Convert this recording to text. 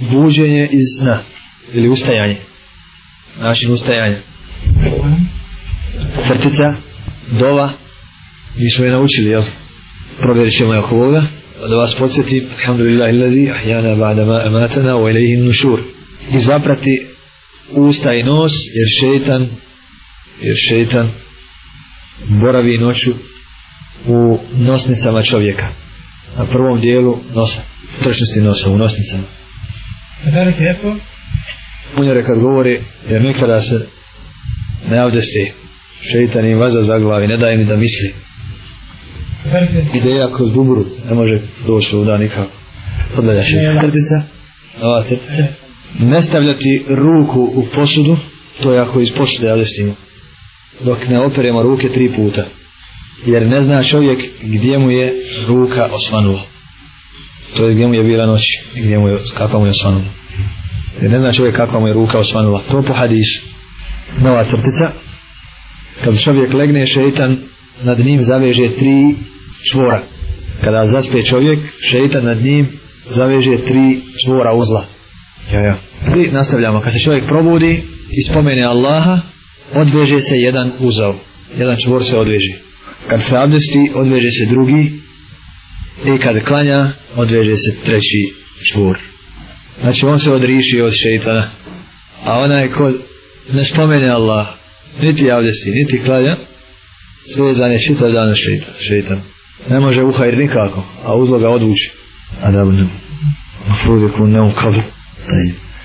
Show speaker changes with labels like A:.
A: buđenje iz sna ili ustajanje način ustajanja srtica dova mi smo je naučili jel provjerit ćemo je oko ovoga da vas podsjetim alhamdulillah ilazi ahjana ba'dama amatana wa ilaihin nušur i zaprati usta i nos jer šeitan jer šeitan boravi noću u nosnicama čovjeka na prvom dijelu nosa u tršnosti nosa u nosnicama veliki efor punjere kad govori jer nikada se ne avdesti šeitan im vaza za glavi ne daje ni da misli ideja kroz buburu ne može doći ovdje nikako podlaja šeitan ne stavljati ruku u posudu to je ako iz posude avdestimo dok ne operemo ruke tri puta jer ne zna čovjek gdje mu je ruka osvanula to je gdje mu je bila noć i gdje mu je, kakva mu je osvanula jer ne zna čovjek kakva mu je ruka osvanula to po hadis nova crtica kad čovjek legne šeitan nad njim zaveže tri čvora kada zaspe čovjek šeitan nad njim zaveže tri čvora uzla ja, ja. i nastavljamo kad se čovjek probudi i spomene Allaha odveže se jedan uzal jedan čvor se odveže kad se abdesti odveže se drugi i kad klanja odveže se treći čvor znači on se odriši od šeitana a onaj ko ne spomene Allah niti javlje si, niti klanja svezan je čitav dan šeitan, šeitan. ne može uhajr nikako a uzloga odvuči a da bi ne ufruzi kun ne ukavi Thank you.